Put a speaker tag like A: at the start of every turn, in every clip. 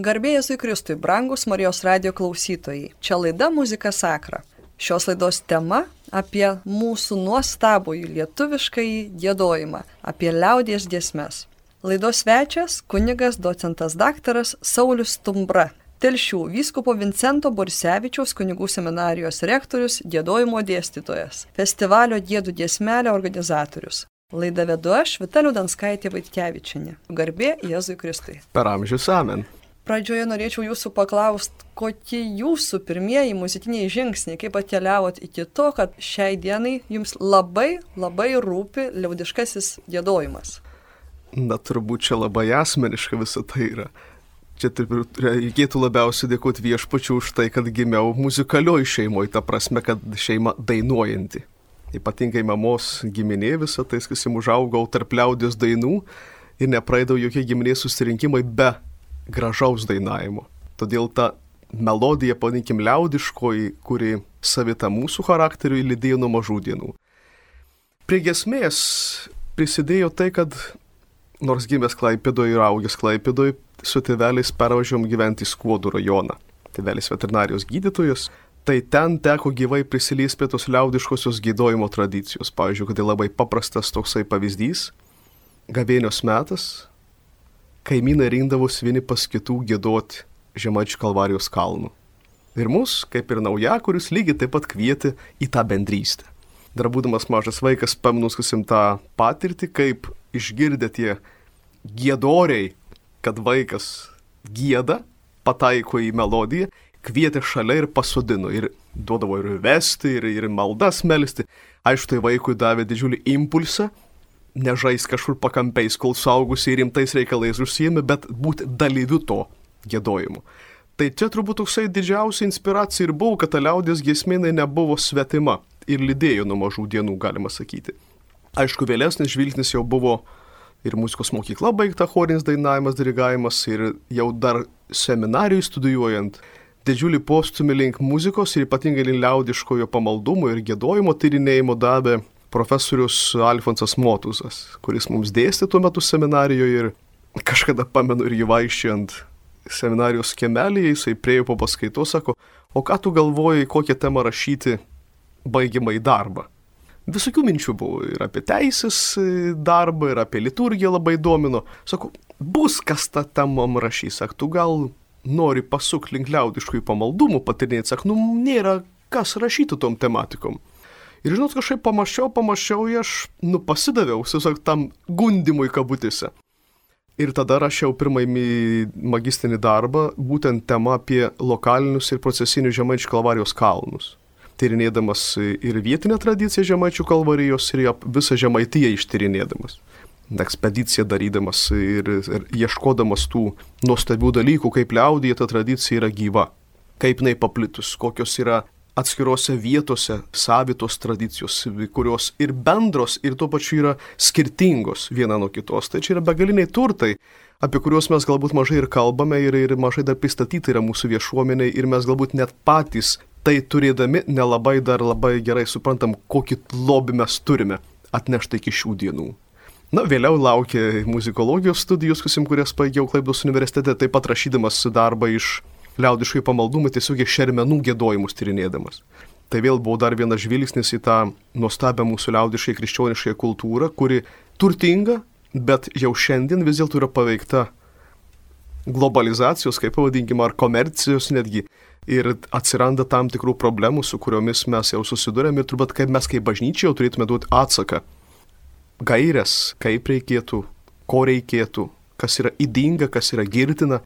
A: Garbėjai Jėzui Kristui, brangus Marijos radio klausytojai. Čia laida Muzika Sakra. Šios laidos tema apie mūsų nuostabųjį lietuviškąjį gėdojimą, apie liaudies giesmes. Laidos svečias - kunigas docentas daktaras Saulis Tumbra. Telšių vyskupo Vincento Borsevičiaus kunigų seminarijos rektorius, gėdojimo dėstytojas, festivalio gėdų giesmelio organizatorius. Laidą vedu aš, Vitaliu Danskaitė Vaitkevičinė. Garbė Jėzui Kristui.
B: Per amžius amen.
A: Pradžioje norėčiau jūsų paklausti, kokie jūsų pirmieji muzikiniai žingsniai, kaip atkeliavot iki to, kad šiai dienai jums labai, labai rūpi liaudiškasis gėdojimas.
B: Na, turbūt čia labai asmeniška visą tai yra. Čia taip reikėtų labiausiai dėkoti viešpačiu už tai, kad gimiau muzikalioji šeimoje, ta prasme, kad šeima dainuojanti. Ypatingai mamos giminė visą tai, kas jam užaugau tarp liaudės dainų ir nepraeidau jokie giminės susirinkimai be gražaus dainavimo. Todėl ta melodija, paninkim, liaudiškoji, kuri savita mūsų charakteriui, lydėjo nuo mažų dienų. Prie gesmės prisidėjo tai, kad nors gimęs Klaipėdoje ir augęs Klaipėdoje, su tėveliais pervažiavom gyventi į Skuodų rajoną. Tėvelis veterinarijos gydytojas, tai ten teko gyvai prisiliesti prie tos liaudiškosios gydojimo tradicijos. Pavyzdžiui, kad tai labai paprastas toksai pavyzdys. Gavėnios metas, kaimynai rinkdavosi vieni pas kitų gėdoti Žemaičių kalvarijos kalnų. Ir mus, kaip ir nauja, kuris lygiai taip pat kvietė į tą bendrystę. Dar būdamas mažas vaikas, pamnuskasim tą patirtį, kaip išgirdę tie gėdoriai, kad vaikas gėda, pataiko į melodiją, kvietė šalia ir pasodino. Ir duodavo ir vesti, ir, ir maldas melisti. Aišku, tai vaikui davė didžiulį impulsą nežais kažkur pakampiais, kol saugusiai rimtais reikalais užsijėmė, bet būti dalyviu to gėdojimu. Tai čia turbūt toksai didžiausia inspiracija ir buvo, kad ta liaudės giesminai nebuvo svetima ir lydėjo nuo mažų dienų, galima sakyti. Aišku, vėlesnis žvilgsnis jau buvo ir muzikos mokykla baigta, chorinis dainavimas, dirigavimas ir jau dar seminarijui studijuojant didžiulį postumį link muzikos ir ypatingai link liaudiškojo pamaldumo ir gėdojimo tyrinėjimo davė profesorius Alfonsas Motuzas, kuris mums dėstė tuo metu seminarijoje ir kažkada pamenu ir jį vaikščiant seminarijos kemelėje, jisai priejo po paskaitos, sako, o ką tu galvoji, kokią temą rašyti baigiamą į darbą. Visokių minčių buvo ir apie teisės darbą, ir apie liturgiją labai domino. Sako, bus kas tą temą rašys, sak, tu gal nori pasuk link liaudiškųjų pamaldumų patirinėti, sak, nu nėra kas rašyti tom tematikom. Ir žinot, kažkaip pamačiau, pamačiau, aš, nu, pasidaviau, tiesiog tam gundimui kabutėse. Ir tada rašiau pirmąjį magistrinį darbą, būtent tema apie lokalinius ir procesinius žemaičių kalvarijos kalnus. Tyrinėdamas ir vietinę tradiciją žemaičių kalvarijos ir visą žemaitiją ištyrinėdamas. Ekspediciją darydamas ir, ir ieškodamas tų nuostabių dalykų, kaip liaudėje ta tradicija yra gyva, kaip jinai paplitus, kokios yra atskirose vietose savitos tradicijos, kurios ir bendros, ir tuo pačiu yra skirtingos viena nuo kitos. Tai čia yra begaliniai turtai, apie kuriuos mes galbūt mažai ir kalbame, ir, ir mažai dar pristatyti yra mūsų viešuomeniai, ir mes galbūt net patys tai turėdami nelabai dar labai gerai suprantam, kokį lobį mes turime atnešti iki šių dienų. Na, vėliau laukė muzikologijos studijos, kurias baigiau Klaipdos universitete, taip pat rašydamas darbą iš liaudiškai pamaldumą tiesiog šermenų gėdojimus tyrinėdamas. Tai vėl buvo dar vienas žvilgsnis į tą nuostabią mūsų liaudiškai krikščionišką kultūrą, kuri turtinga, bet jau šiandien vis dėlto yra paveikta globalizacijos, kaip pavadinkime, ar komercijos netgi. Ir atsiranda tam tikrų problemų, su kuriomis mes jau susidurėm ir turbūt kaip mes kaip bažnyčia jau turėtume duoti atsaką. Gairias, kaip reikėtų, ko reikėtų, kas yra įdinga, kas yra girtina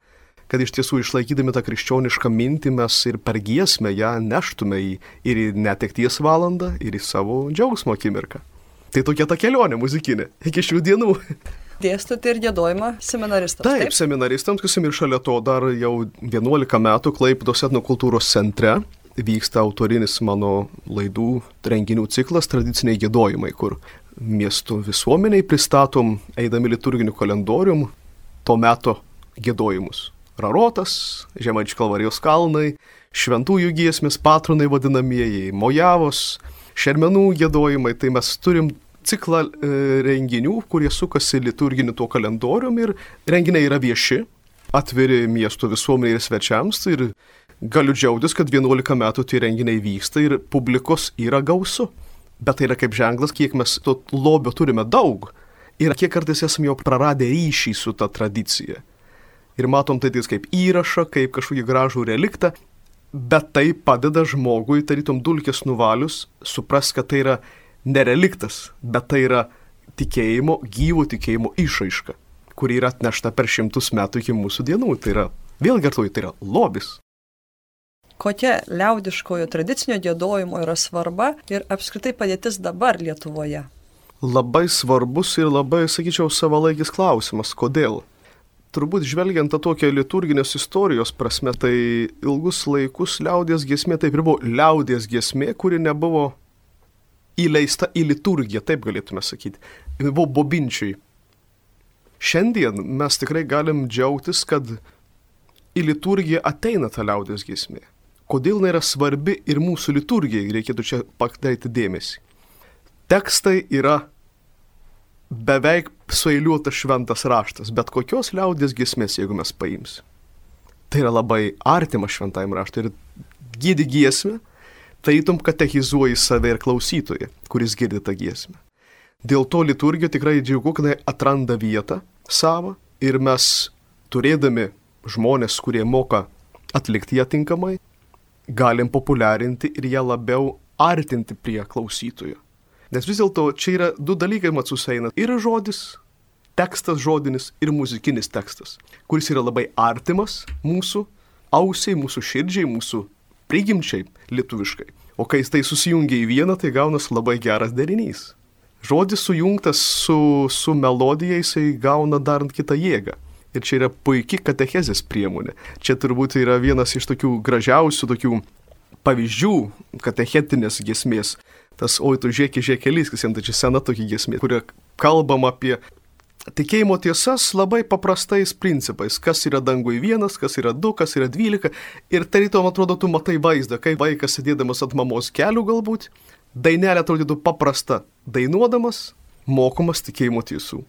B: kad iš tiesų išlaikydami tą krikščionišką mintį mes ir per giesmę ją neštume į, ir į netekties valandą, ir į savo džiaugsmo akimirką. Tai tokia ta kelionė muzikinė iki šių dienų.
A: Dėstote ir gėdojimą seminaristams.
B: Taip, taip? seminaristams, kas ir šalia to dar jau 11 metų Klaipdos etnokultūros centre vyksta autorinis mano laidų renginių ciklas tradiciniai gėdojimai, kur miestų visuomeniai pristatom, eidami liturginiu kalendorium, to meto gėdojimus. Rarotas, Žemaičių kalvarijos kalnai, šventųjų giesmės patronai vadinamieji, mojavos, šermenų gėdojimai, tai mes turim ciklą e, renginių, kurie sukasi liturginiu tuo kalendorium ir renginiai yra vieši. atviri miesto visuomeniai ir svečiams tai ir galiu džiaugtis, kad 11 metų tie renginiai vyksta ir publikos yra gausu. Bet tai yra kaip ženklas, kiek mes to lobio turime daug ir kiek kartais esame jau praradę ryšį su ta tradicija. Ir matom tai kaip įrašą, kaip kažkokį gražų reliktą, bet tai padeda žmogui, tarytum dulkės nuvalius, supras, kad tai yra nereliktas, bet tai yra tikėjimo, gyvo tikėjimo išraiška, kuri yra atnešta per šimtus metų iki mūsų dienų. Tai yra, vėl kartuoju, tai yra lobis.
A: Kokia liaudiškojo tradicinio gėdojimo yra svarba ir apskritai padėtis dabar Lietuvoje?
B: Labai svarbus ir labai, sakyčiau, savalaikis klausimas. Kodėl? Turbūt žvelgiant tą tokią liturginės istorijos prasme, tai ilgus laikus liaudės giesmė taip ir buvo liaudės giesmė, kuri nebuvo įleista į liturgiją, taip galėtume sakyti. Jis buvo bobinčiai. Šiandien mes tikrai galim džiaugtis, kad į liturgiją ateina ta liaudės giesmė. Kodėl jinai yra svarbi ir mūsų liturgijai, reikėtų čia padaryti dėmesį. Tekstai yra beveik sueiliuotas šventas raštas, bet kokios liaudės giesmės, jeigu mes paims. Tai yra labai artima šventajam raštui ir gydi giesmę, tarytum katechizuoji save ir klausytoją, kuris girdi tą giesmę. Dėl to liturgija tikrai džiugu, kad atranda vietą savo ir mes turėdami žmonės, kurie moka atlikti ją tinkamai, galim populiarinti ir ją labiau artinti prie klausytojo. Nes vis dėlto čia yra du dalykai mat suseina. Yra žodis, tekstas žodinis ir muzikinis tekstas, kuris yra labai artimas mūsų ausiai, mūsų širdžiai, mūsų prigimčiai lietuviškai. O kai tai susijungia į vieną, tai gaunas labai geras derinys. Žodis sujungtas su, su melodija, jisai gauna dar kitą jėgą. Ir čia yra puikia katechezės priemonė. Čia turbūt yra vienas iš tokių gražiausių tokių pavyzdžių katechetinės gesmės tas oi tu žiūrėk, žiūrėk kelys, kas jiems tai čia sena tokia giesmė, kuria kalbam apie tikėjimo tiesas labai paprastais principais, kas yra dangui vienas, kas yra du, kas yra dvylika. Ir tarytum atrodo, tu matai vaizdą, kaip vaikas sėdėdamas ant mamos kelių galbūt, dainelė atrodytų paprasta, dainuodamas, mokomas tikėjimo tiesų.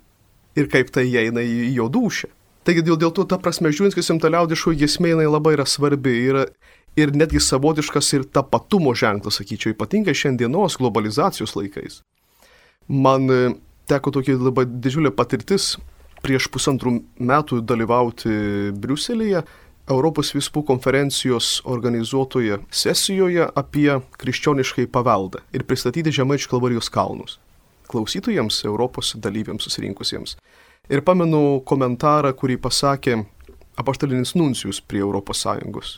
B: Ir kaip tai įeina į jo dušę. Taigi dėl, dėl to, ta prasme, žiūrint, kas jums ta liaudiško giesmė, jinai labai yra svarbi. Yra ir netgi savotiškas ir tapatumo ženklas, sakyčiau, ypatingai šiandienos globalizacijos laikais. Man teko tokia labai didžiulė patirtis prieš pusantrų metų dalyvauti Briuselėje Europos vispų konferencijos organizuotoje sesijoje apie krikščioniškai paveldą ir pristatyti Žemaičių kalvarijos kalnus klausytojams, Europos dalyviams susirinkusiems. Ir pamenu komentarą, kurį pasakė apaštalinis nuncijus prie ES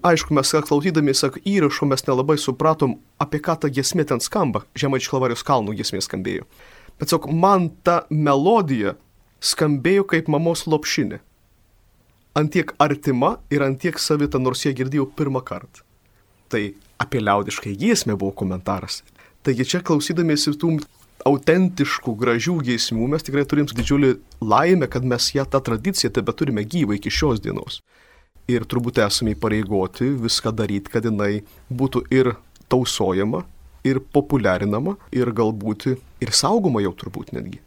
B: Aišku, mes klausydami, sak, įrašo mes nelabai supratom, apie ką ta giesmė ten skamba. Žemaičių kalvarijos kalnų giesmė skambėjo. Bet sak, man ta melodija skambėjo kaip mamos lopšinė. Antiek artima ir antiek savita, nors ją girdėjau pirmą kartą. Tai apie liaudiškai giesmę buvo komentaras. Taigi čia klausydamiesi tų autentiškų, gražių giesmių mes tikrai turim didžiulį laimę, kad mes ją tą tradiciją tebe turime gyvą iki šios dienos ir turbūt esame įpareigoti viską daryti, kad jinai būtų ir tausojama, ir populiarinama, ir galbūt ir saugoma jau turbūt netgi.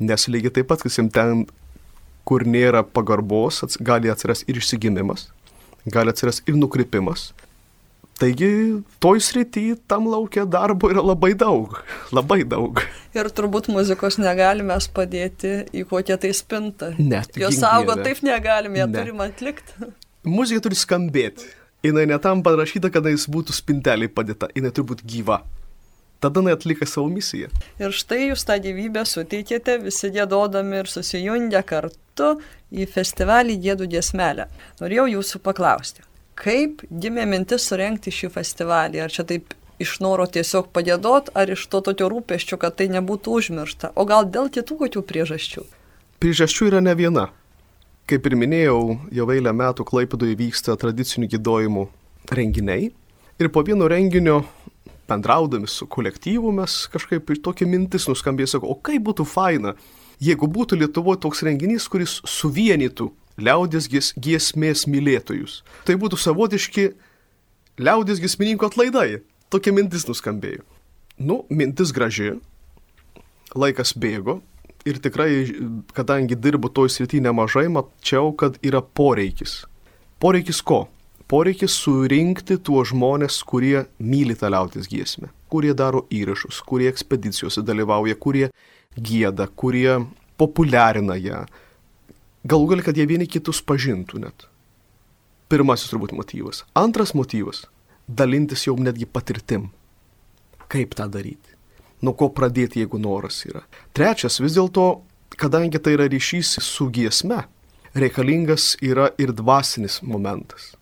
B: Nes lygiai taip pat, kasim ten, kur nėra pagarbos, gali atsirasti ir išsigimimas, gali atsirasti ir nukrypimas. Taigi, toj srity tam laukia darbo yra labai daug, labai daug.
A: Ir turbūt muzikos negalime padėti į kokią tai spintą.
B: Ne.
A: Jos saugo taip negalime, ją ne. turim atlikti
B: muzika turi skambėti. Jis ne tam parašyta, kad jis būtų spinteliai padėta, jis turi būti gyva. Tada jis atlieka savo misiją.
A: Ir štai jūs tą gyvybę suteikėte visi gėdodami ir susijungę kartu į festivalį Gėdų giesmelę. Norėjau jūsų paklausti, kaip gimė mintis surenkti šį festivalį? Ar čia taip iš noro tiesiog padėdot, ar iš to tokio rūpeščio, kad tai nebūtų užmiršta? O gal dėl kitų kokių priežasčių?
B: Priežasčių yra ne viena. Kaip ir minėjau, jau eilę metų Klaipėdoje vyksta tradicinių gydojimų renginiai. Ir po vieno renginio, bendraudami su kolektyvu, mes kažkaip tokia mintis nuskambėjo, sako, o kaip būtų faina, jeigu būtų Lietuvoje toks renginys, kuris suvienytų liaudės gies, giesmės mylėtojus. Tai būtų savotiški liaudės giesmininkų atlaidai. Tokia mintis nuskambėjo. Nu, mintis graži, laikas bėgo, ir tikrai, kadangi dirbu toj srity nemažai, mačiau, kad yra poreikis. Poreikis ko? Poreikis surinkti tuos žmonės, kurie myli tą liautis giesmę, kurie daro įrašus, kurie ekspedicijose dalyvauja, kurie gėda, kurie populiarina ją. Galų gal, kad jie vieni kitus pažintų net. Pirmasis turbūt motyvas. Antras motyvas - dalintis jau netgi patirtim. Kaip tą daryti? Nuo ko pradėti, jeigu noras yra. Trečias, vis dėlto, kadangi tai yra ryšys su giesme, reikalingas yra ir dvasinis momentas.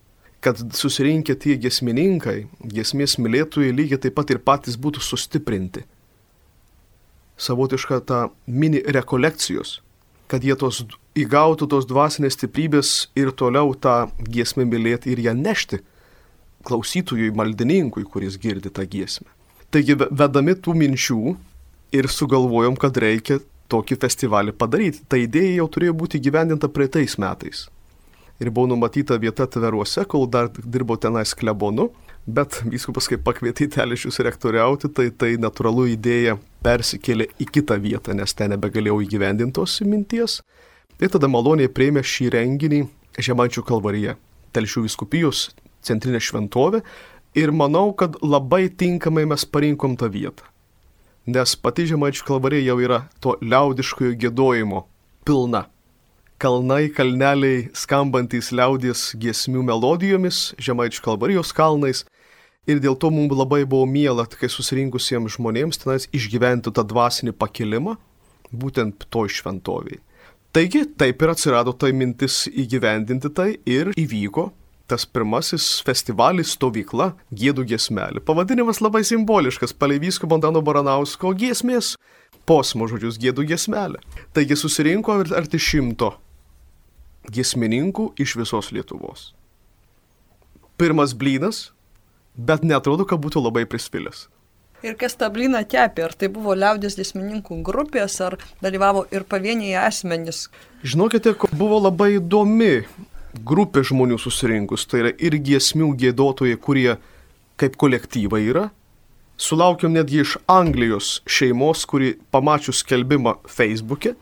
B: Kad susirinkę tie giesmininkai, giesmės mylėtojai lygiai taip pat ir patys būtų sustiprinti. Savotiška ta mini rekolekcijos, kad jie tos įgautų tos dvasinės stiprybės ir toliau tą giesmę mylėti ir ją nešti klausytojui, maldininkui, kuris girdi tą giesmę. Taigi, vedami tų minčių ir sugalvojom, kad reikia tokį festivalį padaryti. Ta idėja jau turėjo būti gyvendinta praeitais metais. Ir buvo numatyta vieta tveruose, kol dar dirbau tenais klebonu, bet viskupas kaip pakvietė telešius rektoriauti, tai tai natūralu idėja persikėlė į kitą vietą, nes ten nebegalėjau įgyvendintos minties. Ir tada maloniai prieimė šį renginį Žemaičių kalvaryje, Telšių viskupijos centrinė šventovė ir manau, kad labai tinkamai mes parinkom tą vietą. Nes pati Žemaičių kalvarė jau yra to liaudiškojo gėdojimo pilna. Kalnai, kalneliai skambantys liaudės giesmių melodijomis, Žemaičių kalvarijos kalnais. Ir dėl to mums labai buvo miela, kai susirinkusiems žmonėms tenais išgyventi tą dvasinį pakilimą, būtent to šventoviai. Taigi taip ir atsirado tai mintis įgyvendinti tai ir įvyko tas pirmasis festivalis stovykla Gėdų giesmelė. Pavadinimas labai simboliškas - Paleivysko Bondano Baranausko giesmės posmo žodžius Gėdų giesmelė. Taigi susirinko arti šimto giesmininkų iš visos Lietuvos. Pirmas blynas, bet netrodo, kad būtų labai prisvilęs.
A: Ir kas tą blyną kepė, ar tai buvo liaudės dėsmininkų grupės, ar dalyvavo ir pavieniai asmenys?
B: Žinokite, buvo labai įdomi grupė žmonių susirinkus. Tai yra ir giesmių gėdotojai, kurie kaip kolektyvai yra. Sulaukiam netgi iš Anglijos šeimos, kuri pamačius skelbimą Facebook'e,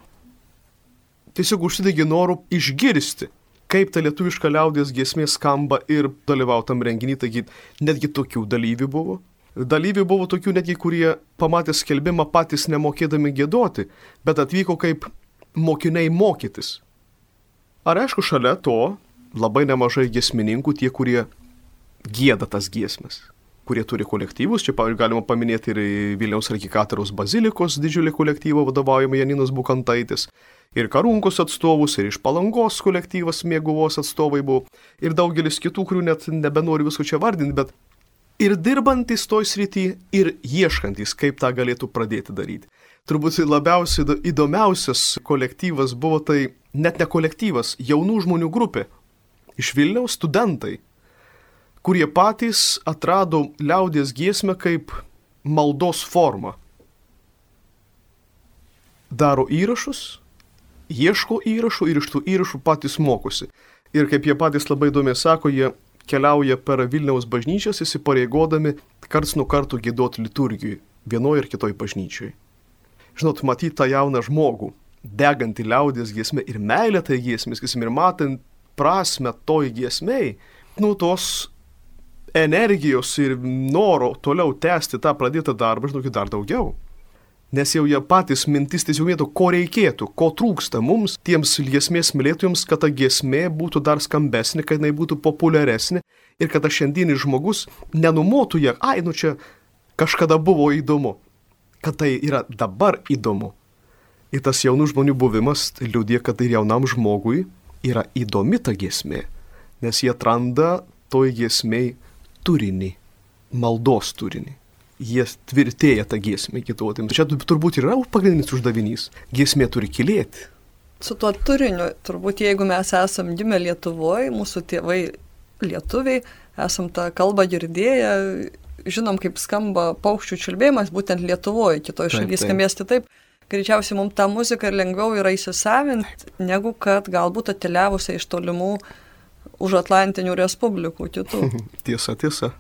B: tiesiog užsidegė noru išgirsti, kaip ta lietuviška liaudės giesmė skamba ir dalyvautam renginį, taigi netgi tokių dalyvių buvo. Dalyvių buvo tokių netgi, kurie pamatė skelbimą patys nemokėdami gėdoti, bet atvyko kaip mokiniai mokytis. Ar aišku, šalia to labai nemažai giesmininkų, tie, kurie gėda tas giesmes, kurie turi kolektyvus, čia galima paminėti ir Vilniaus arkikatėros bazilikos didžiulį kolektyvą vadovaujamą Janinas Bukantaitis, ir Karunkos atstovus, ir iš Palangos kolektyvas Mėguvos atstovai buvo, ir daugelis kitų, kurių net nebenoriu visko čia vardinti, bet ir dirbantis toj srity, ir ieškantis, kaip tą galėtų pradėti daryti. Turbūt labiausiai įdomiausias kolektyvas buvo tai net ne kolektyvas, jaunų žmonių grupė. Iš Vilniaus studentai, kurie patys atrado liaudės giesmę kaip maldos formą. Daro įrašus, ieško įrašų ir iš tų įrašų patys mokosi. Ir kaip jie patys labai įdomiai sako, jie keliauja per Vilniaus bažnyčias įsipareigodami karts nuo karto gėdoti liturgijai vienoje ir kitoje bažnyčioje. Žinot, matyti tą jauną žmogų, degantį liaudės giesmę ir meilę tai giesmės, sakysim, ir matant prasme toj giesmei, nu tos energijos ir noro toliau tęsti tą pradėtą darbą, žinokit, dar daugiau. Nes jau jie patys mintis tiesiog mėtų, ko reikėtų, ko trūksta mums, tiems giesmės mylėtojams, kad ta giesmė būtų dar skambesnė, kad jinai būtų populiaresnė ir kad tas šiandienis žmogus nenumotų ją, ai, nu čia kažkada buvo įdomu, kad tai yra dabar įdomu. Ir tas jaunų žmonių buvimas tai liūdė, kad ir jaunam žmogui yra įdomi ta giesmė, nes jie atranda toj giesmėj turinį, maldos turinį jie tvirtėja tą giesmę kitotėms. Čia turbūt yra pagrindinis uždavinys. Giesmė turi kilėti.
A: Su tuo turiniu, turbūt jeigu mes esam gimę Lietuvoje, mūsų tėvai lietuviai, esam tą kalbą girdėję, žinom, kaip skamba paukščių čiulbėjimas būtent Lietuvoje, kitoje šalyje skambės kitaip. Greičiausiai mums tą muziką lengviau yra įsisavinti, negu kad galbūt atkeliavusią iš tolimų už Atlantinių respublikų kitų.
B: tiesa, tiesa.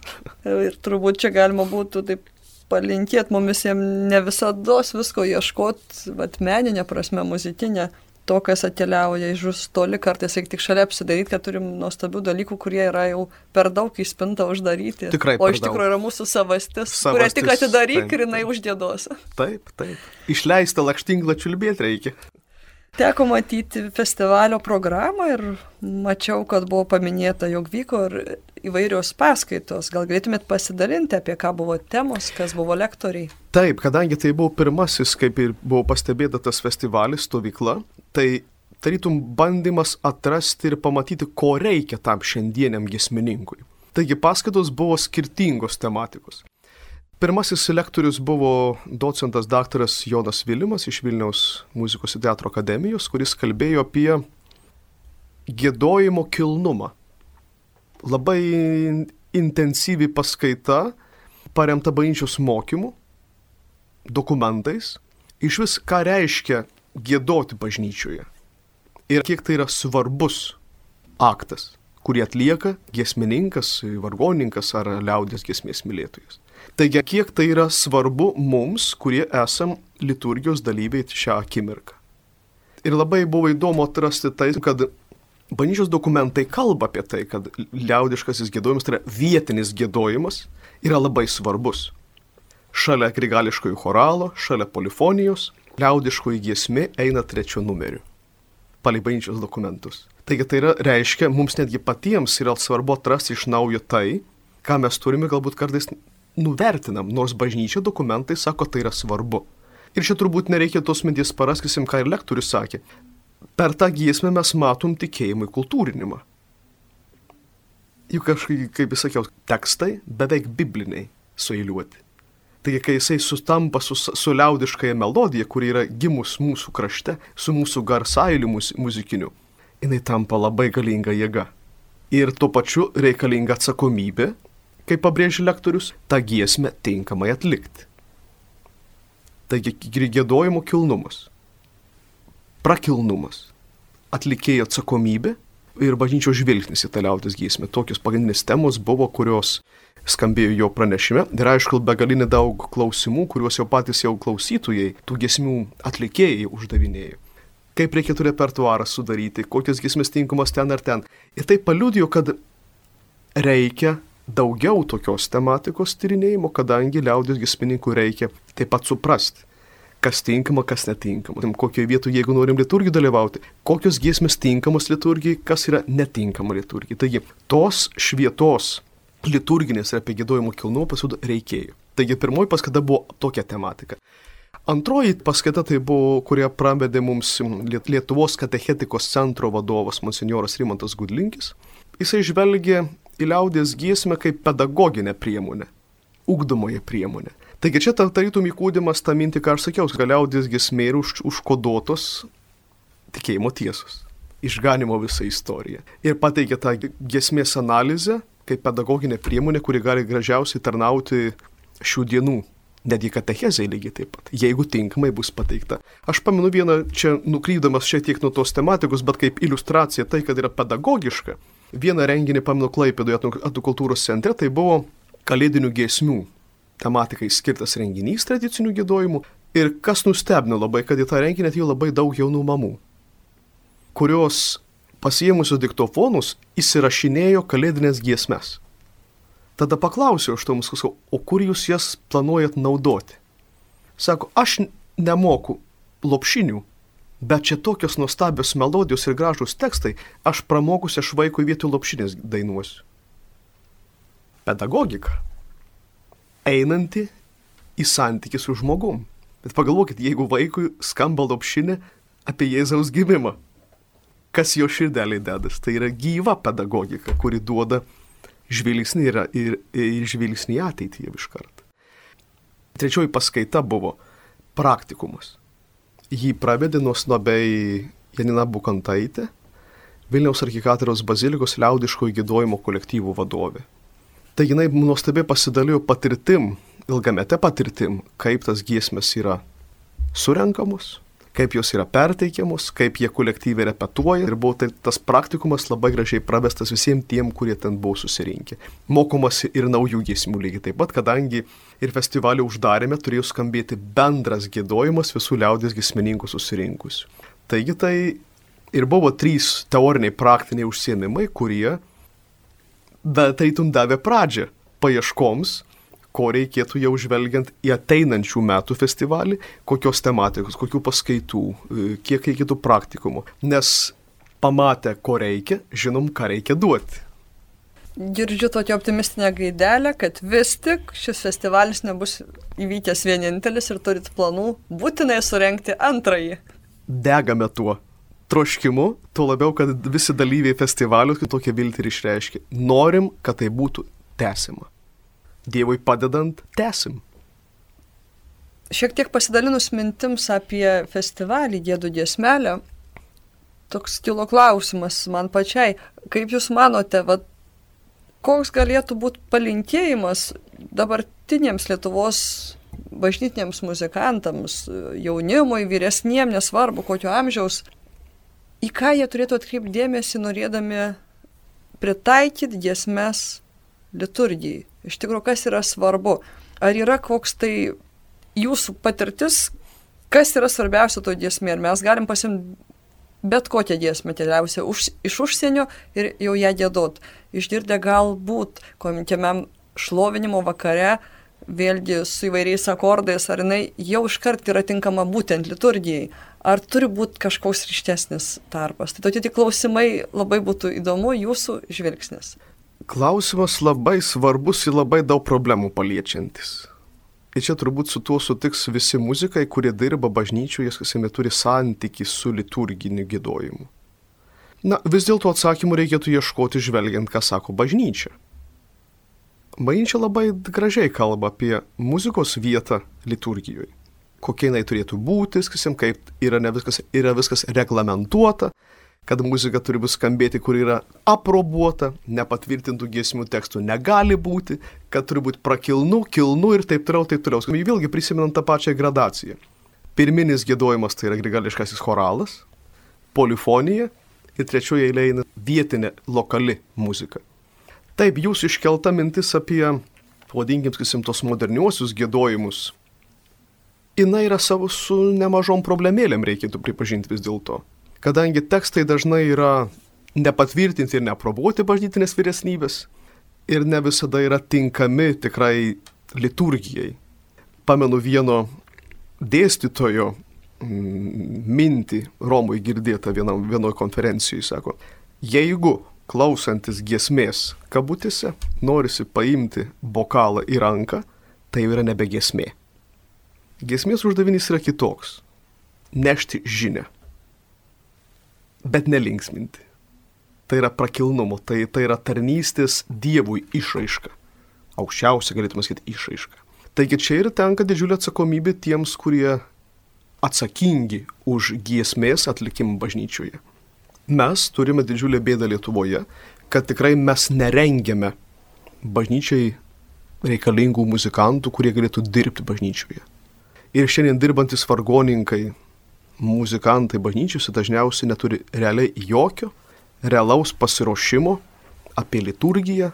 A: Ir turbūt čia galima būtų taip palinkėti mumis jiems ne visada visko ieškoti, bet meninė prasme, muzikinė, to, kas atkeliauja iš už toli, kartais reikia tik šalia apsidaryti, kad turim nuostabių dalykų, kurie yra jau per daug į spintą uždaryti.
B: Tikrai.
A: O iš tikrųjų yra mūsų savastis, savastis kurią tik atidaryk taip. ir jinai uždėdos.
B: Taip, taip. Išleista lakštinglą čiulbėti reikia.
A: Teko matyti festivalio programą ir mačiau, kad buvo paminėta, jog vyko ir įvairios paskaitos. Gal galėtumėt pasidalinti, apie ką buvo temos, kas buvo lektoriai?
B: Taip, kadangi tai buvo pirmasis, kaip ir buvo pastebėta tas festivalis, stovykla, tai tarytum bandymas atrasti ir pamatyti, ko reikia tam šiandieniam giesmininkui. Taigi paskaitos buvo skirtingos tematikos. Pirmasis lektorius buvo docentas daktaras Jonas Vilimas iš Vilniaus muzikos ir teatro akademijos, kuris kalbėjo apie gėdojimo kilnumą. Labai intensyvi paskaita, paremta bažnyčios mokymu, dokumentais, iš vis ką reiškia gėdoti bažnyčioje ir kiek tai yra svarbus aktas, kurį atlieka giesmininkas, vargonininkas ar liaudės giesmės mylėtojas. Taigi, kiek tai yra svarbu mums, kurie esam liturgijos dalyviai šią akimirką. Ir labai buvo įdomu atrasti tai, kad bažnyčios dokumentai kalba apie tai, kad liaudiškasis gėdojimas, tai yra vietinis gėdojimas, yra labai svarbus. Šalia grigališkojų choralo, šalia polifonijos, liaudiškoji giesmė eina trečiu numeriu. Palei bažnyčios dokumentus. Taigi tai yra, reiškia, mums netgi patiems yra svarbu atrasti iš naujo tai, ką mes turime galbūt kartais nuvertinam, nors bažnyčia dokumentai sako, tai yra svarbu. Ir čia turbūt nereikia tos minties paraskysim, ką ir lektorius sakė. Per tą giesmę mes matom tikėjimui kultūrinimą. Juk kažkaip, kaip jis sakiau, tekstai beveik bibliniai sueiliuoti. Taigi, kai jisai sutampa su, su liaudiškąja melodija, kuri yra gimus mūsų krašte, su mūsų garsailiu muzikiniu, jinai tampa labai galinga jėga. Ir tuo pačiu reikalinga atsakomybė kaip pabrėžia lektorius, tą giesmę tinkamai atlikti. Taigi gėdojimo kilnumas, prakilnumas, atlikėjo atsakomybė ir bažnyčios žvilgsnis į tą liaudės giesmę. Tokios pagrindinės temos buvo, kurios skambėjo jo pranešime. Ir aišku, begalinė daug klausimų, kuriuos jau patys jau klausytojai, tų giesmių atlikėjai uždavinėjo. Kaip reikėtų repertuarą sudaryti, kokias giesmės tinkamas ten ar ten. Ir tai paliudijo, kad reikia daugiau tokios tematikos tyrinėjimo, kadangi liaudės giesmininkų reikia taip pat suprasti, kas tinkama, kas netinkama, kokioje vietoje, jeigu norim liturgijai dalyvauti, kokios giesmės tinkamos liturgijai, kas yra netinkama liturgijai. Taigi, tos švietos liturginės ir apie gėdojimo kilnumą pasiūdo reikėjo. Taigi, pirmoji paskata buvo tokia tematika. Antroji paskaita tai buvo, kurie pravedė mums Lietuvos katechetikos centro vadovas monsinjoras Rimantas Gudlinkis. Jisai žvelgė į liaudės giesmę kaip pedagoginę priemonę, ugdomoje priemonę. Taigi čia tarytum įkūdimas tą mintį, ką aš sakiau, kad liaudės giesmė yra už, užkoduotos tikėjimo tiesos, išganimo visą istoriją. Ir pateikia tą giesmės analizę kaip pedagoginė priemonė, kuri gali gražiausiai tarnauti šių dienų netgi katechezai lygiai taip pat, jeigu tinkamai bus pateikta. Aš pamenu vieną, čia nukrypdamas šiek tiek nuo tos tematikos, bet kaip iliustracija tai, kad yra pedagogiška, Vieną renginį pamenu Klaipėdoje Atų kultūros centre, tai buvo kalėdinių giesmių tematikai skirtas renginys tradicinių gėdojimų. Ir kas nustebino labai, kad į tą renginį atėjo labai daug jaunų mamų, kurios pasiėmusios diktofonus įsirašinėjo kalėdinės giesmes. Tada paklausiau aš tomus, o kur jūs jas planuojat naudoti? Sako, aš nemoku lopšinių, Bet čia tokios nuostabios melodijos ir gražūs tekstai, aš pramokusi aš vaikui vietoj lopšinės dainuosiu. Pedagogika. Einanti į santykį su žmogum. Bet pagalvokit, jeigu vaikui skamba lopšinė apie Jėzaus gimimą, kas jo širdelį dedas, tai yra gyva pedagogika, kuri duoda žvilgsnį ir, ir, ir žvilgsnį ateityje iš karto. Trečioji paskaita buvo praktikumas. Jį pravedė nuosnobiai Janina Bukantaitė, Vilniaus arkikatėros bazilikos liaudiško įgėdojimo kolektyvų vadovė. Tai jinai nuostabiai pasidalijo patirtim, ilgamete patirtim, kaip tas giesmės yra surenkamos, kaip jos yra perteikiamos, kaip jie kolektyviai repetuoja. Ir buvo tai, tas praktikumas labai gražiai pravestas visiems tiem, kurie ten buvo susirinkę. Mokomasi ir naujų giesmių lygiai taip pat, kadangi ir festivalio uždarėme turėjo skambėti bendras gėdojimas visų liaudės giesmininkų susirinkusių. Taigi tai ir buvo trys teoriniai praktiniai užsiemimai, kurie tai tum davė pradžią paieškoms, ko reikėtų jau žvelgiant į ateinančių metų festivalį, kokios tematikos, kokių paskaitų, e, kiek reikėtų praktikumų. Nes pamatę, ko reikia, žinom, ką reikia duoti.
A: Girdžiu tokią optimistinę gaidelę, kad vis tik šis festivalis nebus įvykęs vienintelis ir turit planų būtinai surenkti antrąjį.
B: Degame tuo troškimu, tuo labiau, kad visi dalyviai festivalių tokią viltį ir išreiškia. Norim, kad tai būtų tęsima. Dievui padedant, tęsim.
A: Šiek tiek pasidalinus mintims apie festivalį Gėdų giesmelę, toks kilo klausimas man pačiai. Kaip Jūs manote, va, koks galėtų būti palinkėjimas dabartiniams Lietuvos bažnytiniams muzikantams, jaunimui, vyresniem, nesvarbu kokio amžiaus, į ką jie turėtų atkreipti dėmesį, norėdami pritaikyti giesmes liturgijai. Iš tikrųjų, kas yra svarbu? Ar yra koks tai jūsų patirtis, kas yra svarbiausia to giesmė? Ar mes galim pasimti bet kokią giesmę, keliausia už, iš užsienio ir jau ją gėdot. Išgirdę galbūt komitėmiam šlovinimo vakare, vėlgi su įvairiais akordais, ar jinai jau iškart yra tinkama būtent liturgijai ar turi būti kažkoks ryštesnis tarpas. Tai tokie tik klausimai labai būtų įdomu jūsų žvilgsnis.
B: Klausimas labai svarbus ir labai daug problemų paliečiantis. Ir čia turbūt su tuo sutiks visi muzikai, kurie dirba bažnyčioje, kasime turi santyki su liturginiu gėdojimu. Na, vis dėlto atsakymų reikėtų ieškoti žvelgiant, ką sako bažnyčia. Bažnyčia labai gražiai kalba apie muzikos vietą liturgijoje kokia jinai turėtų būti, sakysim, kaip yra, viskas, yra viskas reglamentuota, kad muzika turi skambėti, kur yra aprobuota, nepatvirtintų giesmių tekstų negali būti, kad turi būti prakilnu, kilnu ir taip toliau, taip toliau. Vėlgi prisimenant tą pačią gradaciją. Pirminis gėdojimas tai yra grigališkasis choralas, polifonija ir trečioje eilėje eina vietinė, lokali muzika. Taip, jūsų iškelta mintis apie, pavadinkim, sakysim, tos moderniuosius gėdojimus, jinai yra savo su nemažom problemėlėm, reikėtų pripažinti vis dėlto. Kadangi tekstai dažnai yra nepatvirtinti ir neaprobuoti bažnytinės vyresnybės ir ne visada yra tinkami tikrai liturgijai. Pamenu vieno dėstytojo mm, mintį Romui girdėtą vienoje konferencijoje, sako, jeigu klausantis giesmės kabutėse norisi paimti bokalą į ranką, tai yra nebe giesmė. Gesmės uždavinys yra kitoks - nešti žinę, bet nelinksminti. Tai yra prakilnumo, tai, tai yra tarnystės Dievui išraiška. Aukščiausia galėtume sakyti išraiška. Taigi čia ir tenka didžiulė atsakomybė tiems, kurie atsakingi už giesmės atlikimą bažnyčioje. Mes turime didžiulę bėdą Lietuvoje, kad tikrai mes nerengiame bažnyčiai reikalingų muzikantų, kurie galėtų dirbti bažnyčioje. Ir šiandien dirbantis vargoninkai, muzikantai bažnyčiose dažniausiai neturi realiai jokio realaus pasiruošimo apie liturgiją,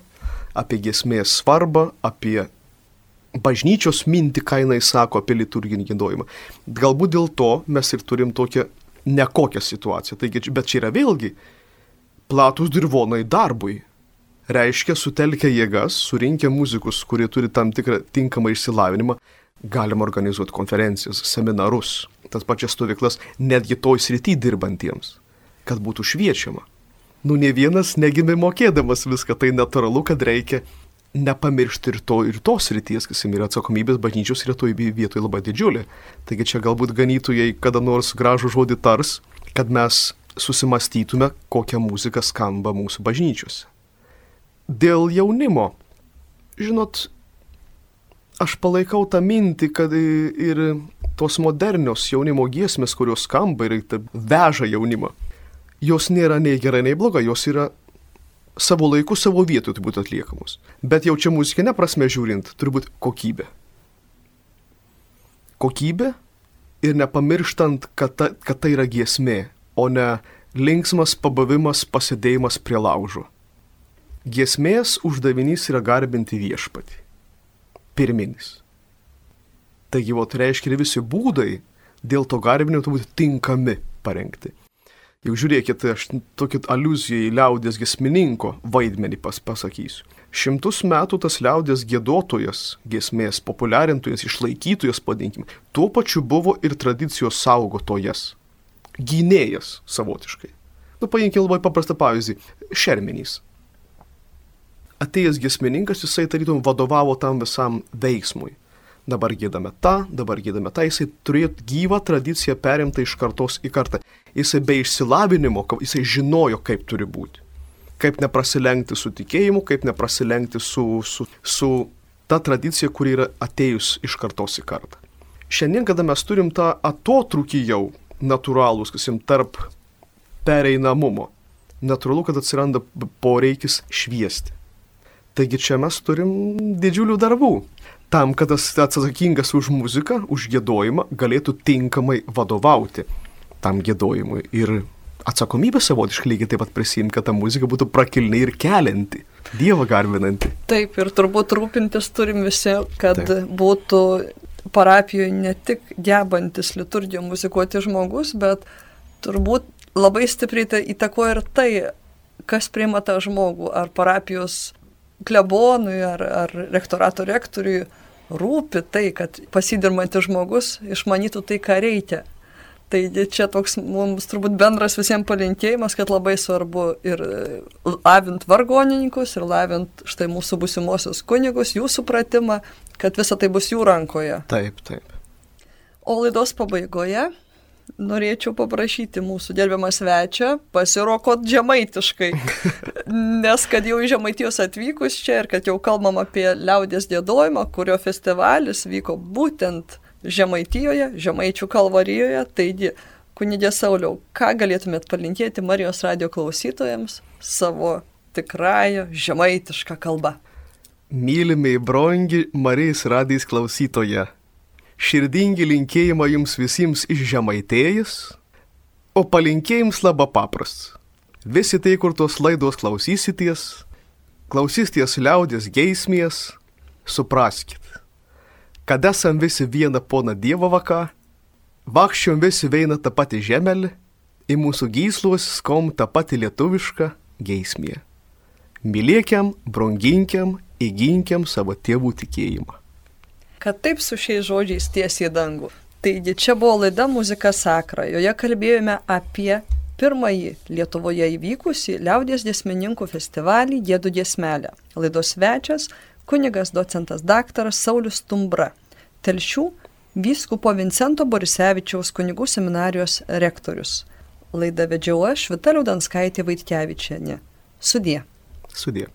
B: apie gesmės svarbą, apie bažnyčios mintį, ką jinai sako apie liturginį gėdojimą. Galbūt dėl to mes ir turim tokią nekokią situaciją. Taigi, bet čia yra vėlgi platus dirvonai darbui. Reiškia, sutelkę jėgas, surinkę muzikus, kurie turi tam tikrą tinkamą išsilavinimą, galima organizuoti konferencijas, seminarus, tas pačias stovyklas, netgi toj srity dirbantiems, kad būtų šviečiama. Nu, ne vienas negimė mokėdamas viską, tai natūralu, kad reikia nepamiršti ir to, ir tos ryties, kas yra atsakomybės bažnyčios yra toj vietoje labai didžiulė. Taigi čia galbūt ganytojai kada nors gražų žodį tars, kad mes susimastytume, kokia muzika skamba mūsų bažnyčiose. Dėl jaunimo, žinot, aš palaikau tą mintį, kad ir tos modernios jaunimo giesmės, kurios skamba ir veža jaunimą, jos nėra nei gerai, nei bloga, jos yra savo laiku, savo vietoje turi būti atliekamos. Bet jau čia muzikinė prasme žiūrint, turi būti kokybė. Kokybė ir nepamirštant, kad ta, kad tai yra giesmė, o ne linksmas pabavimas pasidėjimas prie laužo. Giesmės uždavinys yra garbinti viešpatį. Pirminis. Taigi, o tai reiškia ir visi būdai dėl to garbinimo turi būti tinkami parengti. Jau žiūrėkit, aš tokį aluziją į liaudės gesmininko vaidmenį pas, pasakysiu. Šimtus metų tas liaudės gėdotojas, gesmės populiarintojas, išlaikytojas, padinkime, tuo pačiu buvo ir tradicijos saugotojas, gynėjas savotiškai. Nu, paimkime labai paprastą pavyzdį - šermenys. Atėjęs gesmininkas, jisai tarytum vadovavo tam visam veiksmui dabar gėdame tą, dabar gėdame tą, jisai turėjo gyvą tradiciją perimtą iš kartos į kartą. Jisai be išsilavinimo, jisai žinojo, kaip turi būti. Kaip neprasilenkti su tikėjimu, kaip neprasilenkti su, su, su ta tradicija, kuri yra atėjus iš kartos į kartą. Šiandien, kada mes turim tą atotrukį jau natūralūs, kasim, tarp pereinamumo, natūralu, kad atsiranda poreikis šviesti. Taigi čia mes turim didžiulių darbų tam, kad tas atsakingas už muziką, už gėdojimą galėtų tinkamai vadovauti tam gėdojimui. Ir atsakomybę savotiškai lygiai taip pat prisimti, kad ta muzika būtų prakilni ir kelianti, Dievą garbinanti.
A: Taip, ir turbūt rūpintis turim visi, kad taip. būtų parapijoje ne tik gebantis liturgiją muzikuoti žmogus, bet turbūt labai stipriai tai įtakoja ir tai, kas priima tą žmogų, ar parapijos klebonui, ar, ar rektorato rektoriui rūpi tai, kad pasidirbantis žmogus išmanytų tai, ką reikia. Tai čia toks mums turbūt bendras visiems palinkėjimas, kad labai svarbu ir lavint vargonininkus, ir lavint štai mūsų busimuosius kunigus, jų supratimą, kad visa tai bus jų rankoje.
B: Taip, taip.
A: O laidos pabaigoje norėčiau paprašyti mūsų gerbiamą svečią pasirokot žemaitiškai, nes kad jau iš Žemaitijos atvykus čia ir kad jau kalbam apie liaudės dėdojimą, kurio festivalis vyko būtent Žemaitijoje, Žemaičių kalvarijoje, taigi kunigė Sauliau, ką galėtumėt palinkėti Marijos radio klausytojams savo tikrąją žemaitišką kalbą?
B: Mylimiai brongi Marijos radijos klausytoje širdingi linkėjimą jums visiems iš žemaitėjas, o palinkėjims labai paprastas. Visi tai, kur tos laidos klausysitės, klausysitės liaudės geismės, supraskit, kad esam visi viena pona Dievo vaka, vakščiom visi veina tą patį žemelį, į mūsų gysluos skom tą patį lietuvišką geismę. Mylėkiam, branginkiam, įginkiam savo tėvų tikėjimą
A: kad taip su šiais žodžiais tiesiai į dangų. Taigi čia buvo laida Muzika Sakra, joje kalbėjome apie pirmąjį Lietuvoje įvykusį liaudės dėsmininkų festivalį Gėdų dėsmelę. Laidos svečias kunigas docentas daktaras Saulis Tumbra, telšių vyskupo Vincento Borisevičiaus kunigų seminarijos rektorius. Laidą vedžiau aš, Vitaliau Danskaitė Vaitkevičianė. Sudie.
B: Sudie.